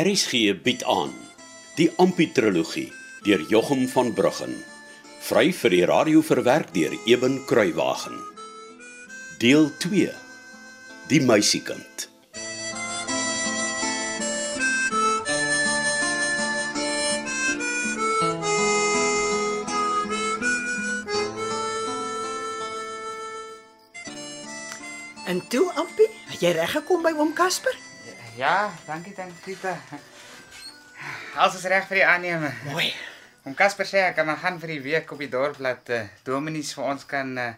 RSG bied aan die Amputrologie deur Jochum van Bruggen. Vry vir die radio verwerk deur Eben Kruiwagen. Deel 2. Die meisiekind. En toe, Ampie, het jy reg gekom by oom Casper? Ja, dankie dankie Tita. Alles is reg vir die aanneme. Mooi. Om Casper sê ek kan maar gaan vir die week op die dorp laat uh, dominees vir ons kan uh,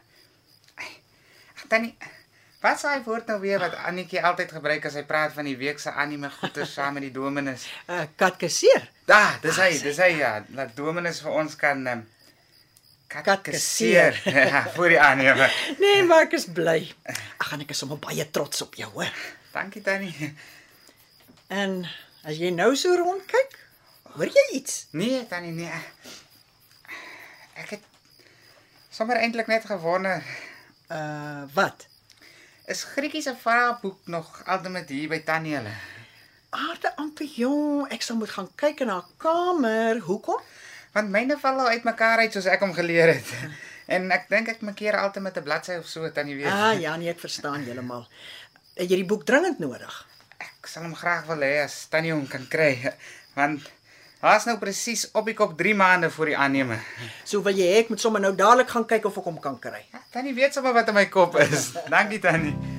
Ag tannie, wat sê hy woord nou weer wat Annetjie altyd gebruik as hy praat van die week se aanneme goeie saam met die dominees? Uh katkeseer. Da, dis hy, dis hy ja, laat dominees vir ons kan um, Katkeseer. Ja, vir die aanneme. Nee, maar ek is bly. Ag, en ek is sommer baie trots op jou, hoor. Dankie tannie. En as jy nou so rondkyk, hoor jy iets? Nee, tannie, nee. Ek het sommer eintlik net gewonder Uh wat? Is Grietjie se vraeboek nog altyd hier by Tannie hulle? Aarde Ampie, jong, ek sal moet gaan kyk in haar kamer. Hoekom? Want myne val al uitmekaar uit soos ek hom geleer het. En ek dink ek makeer altyd met 'n bladsy of so tannie weet. Ah, ja, nee, ek verstaan heeltemal. Het jy die boek dringend nodig? Ek sal hom graag wil hê as Tannie hom kan kry. Want daar's nou presies op die kop 3 maande voor die aanneme. So wil jy hê ek moet sommer nou dadelik gaan kyk of ek hom kan kry. Ja, tannie weet sommer wat in my kop is. Dankie Tannie.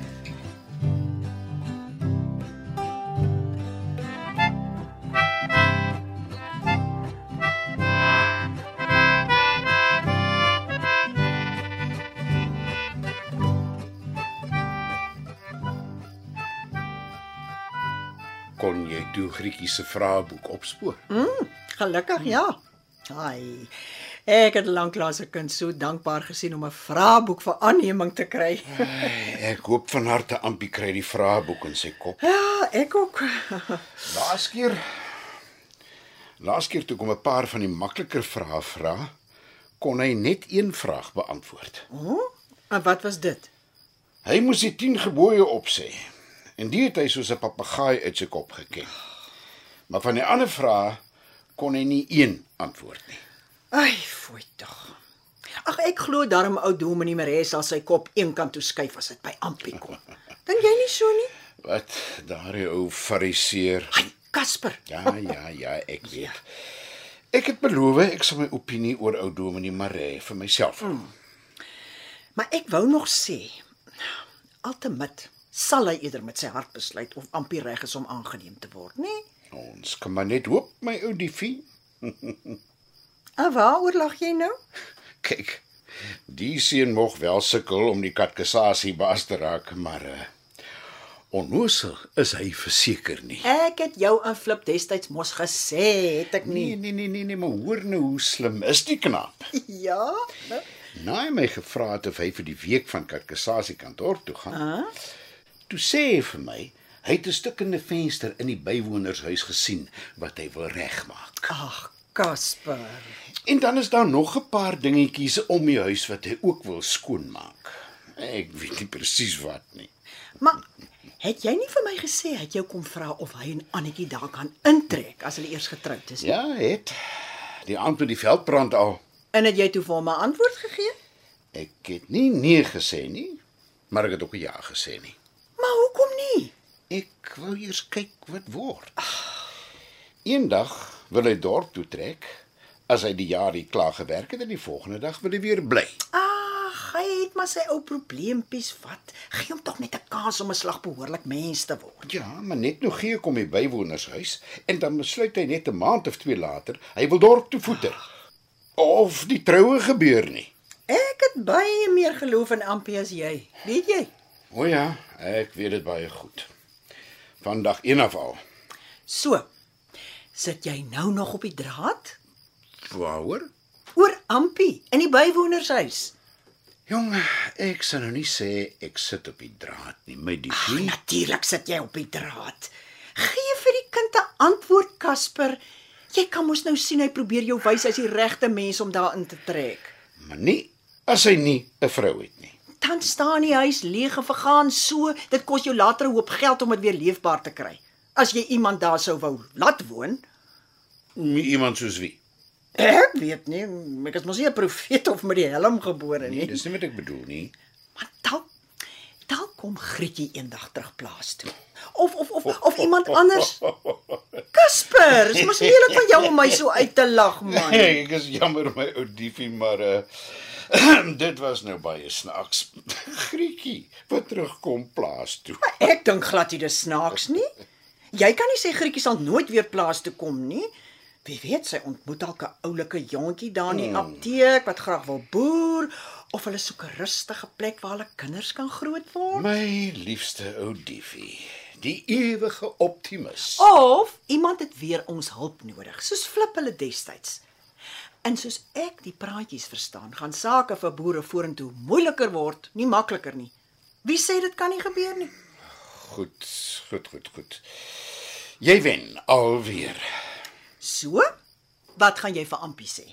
Kon jy toe Grietjie se vraeboek opspoor. Gelukkig ja. Ai. Ek het lanklaas 'n kind so dankbaar gesien om 'n vraeboek vir aanneming te kry. Ek hoop van harte Ampie kry die vraeboek in sy kop. Ja, ek ook. Laas keer Laas keer toe kom 'n paar van die makliker vrae vra, kon hy net een vraag beantwoord. En wat was dit? Hy moes die 10 gebooie opsê. En dit het hy soos 'n papegaai uit sy kop geken. Maar van die ander vrae kon hy nie een antwoord nie. Ai, fooi tog. Ag ek glo daarom ou Dominee Maree sal sy kop een kant toe skuif as dit by Ampie kom. Dink jy nie so nie? Wat daardie ou fariseer. Ai, Casper. Ja, ja, ja, ek weet. Ek het beloof ek sal my opinie oor ou Dominee Maree vir myself hou. Maar ek wou nog sê, altemit sal hy eerder met sy hart besluit of Ampie reg is om aangeneem te word, nê? Ons kan maar net hoop, my ou diefie. En waaroor lag jy nou? Kyk, die seun mog wel sukkel om die katkesasie baas te raak, maar uh, onnoosel is hy verseker nie. Ek het jou aan Flip destyds mos gesê, het ek Nee, nie? nee, nee, nee, nee, maar hoor nou hoe slim is die knaap. Ja. Na hy my gevra het of hy vir die week van katkesasie kantoor toe gaan. Uh? Toe sê hy vir my, hy het 'n stuk in 'n venster in die bywonershuis gesien wat hy wil regmaak. Ag, Casper. En dan is daar nog 'n paar dingetjies om die huis wat hy ook wil skoonmaak. Ek weet nie presies wat nie. Maar het jy nie vir my gesê hy het jou kom vra of hy en Annetjie daar kan intrek as hulle eers getroud is nie? Ja, het. Die aand met die veldbrand al. En het jy toe vir hom 'n antwoord gegee? Ek het nie nee gesê nie, maar ek het ook ja gesê nie. Ek wou eers kyk wat word. Eendag wil hy dorp toe trek. As hy die jaar hier klaar gewerk het en die volgende dag wil hy weer bly. Ag, hy het maar sy ou probleempies vat. Gee hom tog net 'n kans om 'n slag behoorlik mens te word. Ja, maar net nou gee ek hom die bywonershuis en dan besluit hy net 'n maand of twee later hy wil dorp toe voeter. Of die troue gebeur nie. Ek het baie meer geloof in Ampie as jy. Weet jy? O ja, ek weet dit baie goed. Vandag een af al. So. Sit jy nou nog op die draad? Waaroor? Oor Ampie in die bywonershuis. Jong, ek sal nou nie sê ek sit op die draad nie, my diefie. natuurlik sit jy op die draad. Gee vir die kind 'n antwoord, Casper. Jy kan mos nou sien hy probeer jou wys hy's die regte mens om daarin te trek. Maar nie as hy nie 'n vrou het nie. Dan staan die huis leeg en vergaan so, dit kos jou later 'n hoop geld om dit weer leefbaar te kry. As jy iemand daar sou wou laat woon, Iemand soos wie? ek weet nie, ek is mos nie 'n profeet of met die helm gebore Nee, nie. dis nie wat ek bedoel nie. Maar dalk dalk kom Grietjie eendag terug plaas toe. Of of of of iemand anders. Casper, dis mos lelik van jou om my so uit te lag, man. ek is jammer my ou diefie, maar uh dit was nou baie snaaks. Grietjie, wat terugkom plaas toe. Ek dink glad jy dis snaaks nie. Jy kan nie sê Grietjie sal nooit weer plaas toe kom nie. Wie weet sy ontmoet dalk 'n oulike jongetjie daar in die apteek wat graag wil boer of hulle soek 'n rustige plek waar hulle kinders kan groot word. My liefste ou diefie, die ewige optimis. Of iemand het weer ons hulp nodig, soos Flip hulle destyds. En soos ek die praatjies verstaan, gaan sake vir boere vorentoe moeiliker word, nie makliker nie. Wie sê dit kan nie gebeur nie? Goed, goed, goed, goed. Jy wen alweer. So? Wat gaan jy vir Ampie sê?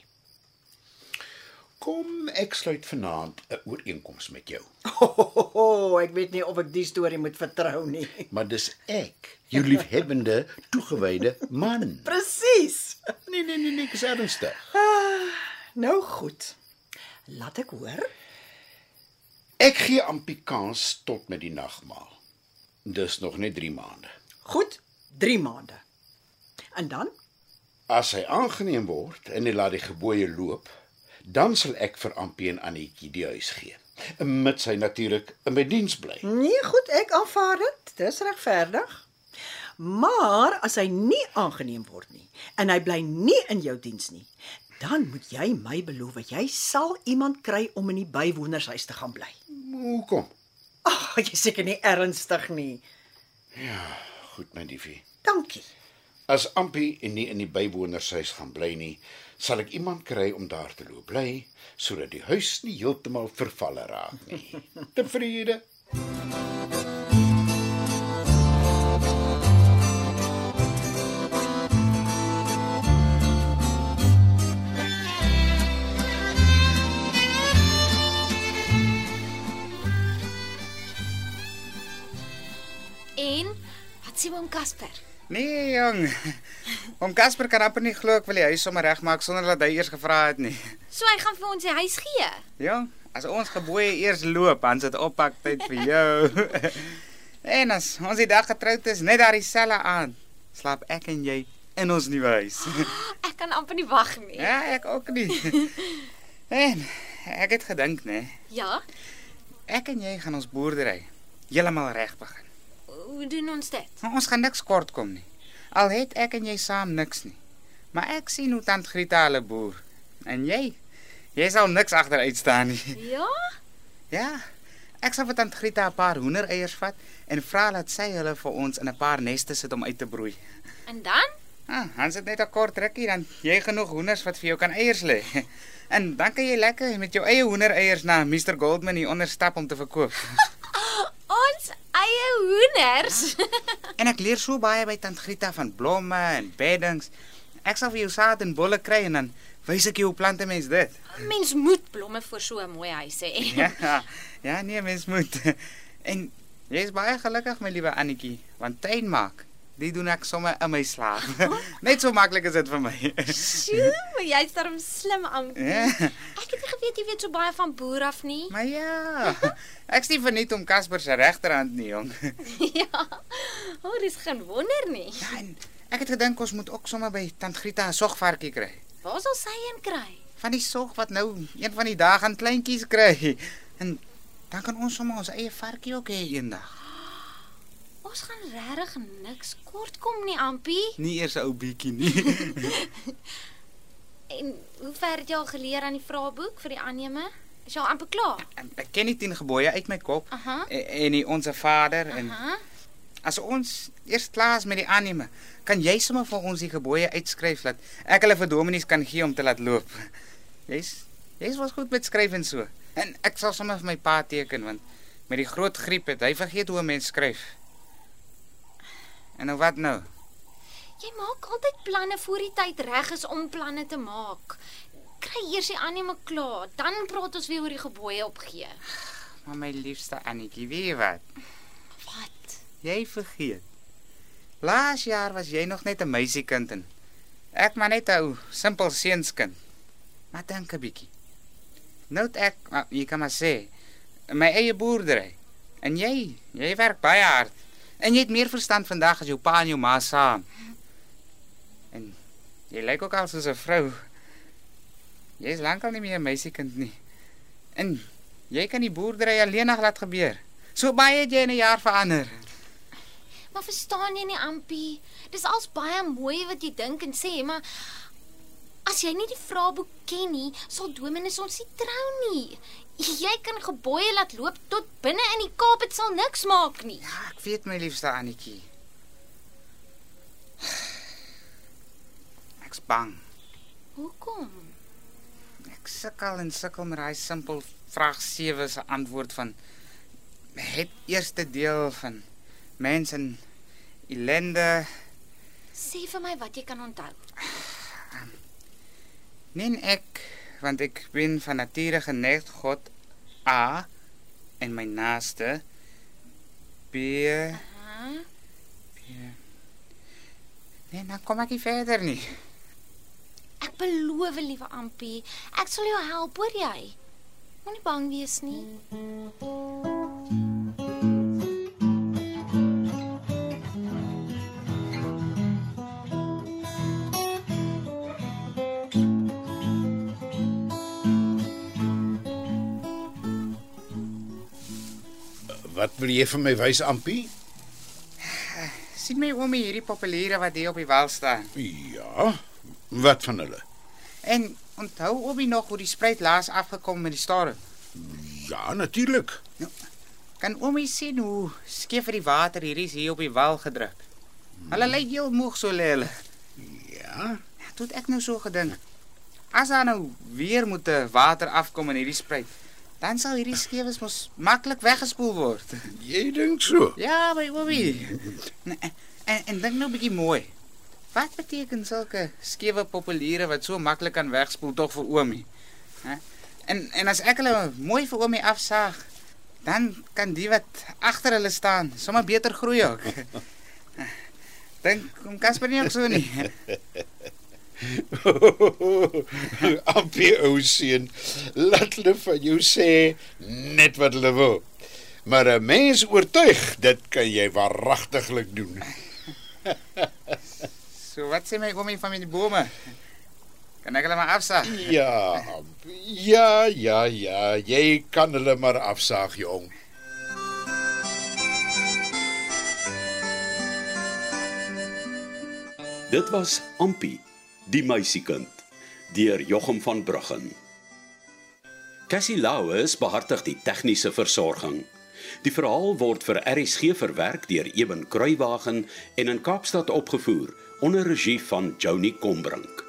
Kom, ek sluit vanaand 'n ooreenkoms met jou. Oh, ek weet nie of ek die storie moet vertrou nie. Maar dis ek, jou liefhebbende, toegewyde man. Presies. Nee, nee, nee, nee, ek is ernstig. Nou goed. Laat ek hoor. Ek gee Ampie kans tot met die nagmaal. Dis nog net 3 maande. Goed, 3 maande. En dan? As hy aangeneem word en hy laat die gebooie loop, dan sal ek vir Ampie en Annetjie die huis gee. Mits hy natuurlik in my diens bly. Nee, goed, ek aanvaar dit. Dis regverdig. Maar as hy nie aangeneem word nie en hy bly nie in jou diens nie, dan moet jy my beloof jy sal iemand kry om in die bywonershuis te gaan bly. Hoekom? Ag, jy seker nie ernstig nie. Goed, my liefie. Dankie. As Ampie en nie in die bywonershuis gaan bly nie, sal ek iemand kry om daar te loop bly sodat die huis nie heeltemal vervalle raak nie. Tevrede? Sê oom Casper? Nee, jong. Oom Casper kan amper nie glo ek wil die huis sommer regmaak sonder dat hy eers gevra het nie. So hy gaan vir ons die huis gee. Jong, as ons gebooie eers loop, dan sit oppak tyd vir jou. en as ons die dag getroud is, net daar dieselfde aan, slaap ek en jy in ons nuwe huis. Ek kan amper nie wag nie. ja, ek ook nie. en ek het gedink, nê, Ja? ek en jy gaan ons boerdery heeltemal reg begin. Hoe doen ons dit? Maar ons gaan niks kort kom nie. Al het ek en jy saam niks nie. Maar ek sien hoe tant Grieta hulle boer. En jy? Jy sal niks agteruit staan nie. Ja? Ja. Ek sal vir tant Grieta 'n paar hoendereiers vat en vra dat sy hulle vir ons in 'n paar neste sit om uit te broei. En dan? Ah, Hans het net 'n kort rukkie dan jy genoeg hoenders wat vir jou kan eiers lê. En dan kan jy lekker met jou eie hoendereiers na Mr Goldman hier onder stap om te verkoop. Eie hoenders. En ek leer so baie by tant Grieta van blomme en beddings. Ek sal vir jou saad en bolle kry en dan wys ek jou hoe plante mens dit. Mens moet blomme vir so 'n mooi huis hê. Ja, ja nee, mens moet. En jy is baie gelukkig my liewe Annetjie, want tuin maak, dit doen ek sommer in my slaap. Net so maklik is dit vir my. Sjoe, jy's darm slim aan. Ja, Ek het nie geweet jy weet so baie van boer af nie. maar ja. Ek sien verniet om Casper se regterhand nie, jong. ja. O, oh, dis geen wonder nie. Ja, en ek het gedink ons moet ook sommer by tant Grieta 'n sogvarkie kry. Waar sal sy een kry? Van die sog wat nou een van die dae gaan kleintjies kry. En dan kan ons sommer ons eie varkie ook hê eendag. Ons gaan regtig niks kort kom nie, Ampie. Nie eers 'n ou bietjie nie. En hoe ver het jy al geleer aan die vraeboek vir die aanneme? Is jy al amper klaar? ek ken nie 10 gebooie uit my kop. Aha. En, en die onsse Vader en Aha. As ons eers klaar is met die aanneeme, kan jy sommer vir ons die gebooie uitskryf dat ek hulle vir dominees kan gee om te laat loop. Jy's jy's was goed met skryf en so. En ek sal sommer vir my pa teken want met die groot griep het hy vergeet hoe 'n mens skryf. En nou wat nou? Jy maak altyd planne voor die tyd reg is om planne te maak. Kry eers die aanneme klaar, dan praat ons weer oor die gebooie opgee. Maar my liefste Annetjie, weet jy wat? Wat? Jy vergeet. Laas jaar was jy nog net 'n meisiekind en ek maar net 'n ou simpel seunskind. Maar dink 'n bietjie. Nou het ek, jy kan maar sê, my eie boerdery. En jy, jy werk baie hard. En jy het meer verstand vandag as jou pa en jou ma saam. En jy lyk ook al soos 'n vrou. Jy is lankal nie meer 'n meisiekind nie. En jy kan die boerdery alleenig laat gebeur. So baie het jy in 'n jaar verander. Maar verstaan jy nie, Ampie? Dis als baie mooi wat jy dink en sê, maar as jy nie die vraeboek ken nie, sal Dominus ons nie trou nie. Jy kan gebooie laat loop tot binne in die Kaap, dit sal niks maak nie. Ja, ek weet my liefste Annetjie. Ek's bang. Hoekom? Ek sukkel en sukkel met daai simpel vraag 7 se antwoord van het eerste deel van mens en ellende Sê vir my wat jy kan onthou. Nee ek want ek ben van nature geneig God A en my naaste B Aha. B Nee, nou kom ek nie verder nie. Ek beloof, liewe Ampie, ek sal jou help, hoor jy? Moenie bang wees nie. Wat wil jy vir my wys, Ampie? sien my oomie hierdie populiere wat hier op die wal staan. Ja. Wat van hulle? En onthou oomie nog hoe die spruit laas afgekom met die storm? Ja, natuurlik. Kan oomie sien hoe skeef die water hierdie is hier op die wal gedruk? Hulle lyk heel moeg so lê hulle. Ja. Ja, toe het ek nou so gedink. As daar nou weer moet 'n water afkom in hierdie spruit, dan sal hierdie skewes mos maklik weggespoel word. Jy dink so. Ja, my oomie. En, en, en dink nou 'n bietjie mooi. Wat beteken sulke skewe populiere wat so maklik kan wegspoel tog vir oomie? Hè? En en as ek hulle mooi vir oomie afsaag, dan kan die wat agter hulle staan sommer beter groei ook. Dink kom Casper nie ook so nie. Ampie ou seun, laat hulle van jou sê net wat hulle wil. Maar 'n mens oortuig, dit kan jy waaragtiglik doen. So wat sê my oomie van die bome? Kan ek hulle maar afsaag? Ja, Ampie. Ja, ja, ja, jy kan hulle maar afsaag, jong. Dit was Ampie, die meisiekind, deur Jochum van Bruggen. Cassie Lauers behartig die tegniese versorging. Die verhaal word vir RSG verwerk deur Eben Kruiwagen en in Kaapstad opgevoer onder regie van Joni Combrink.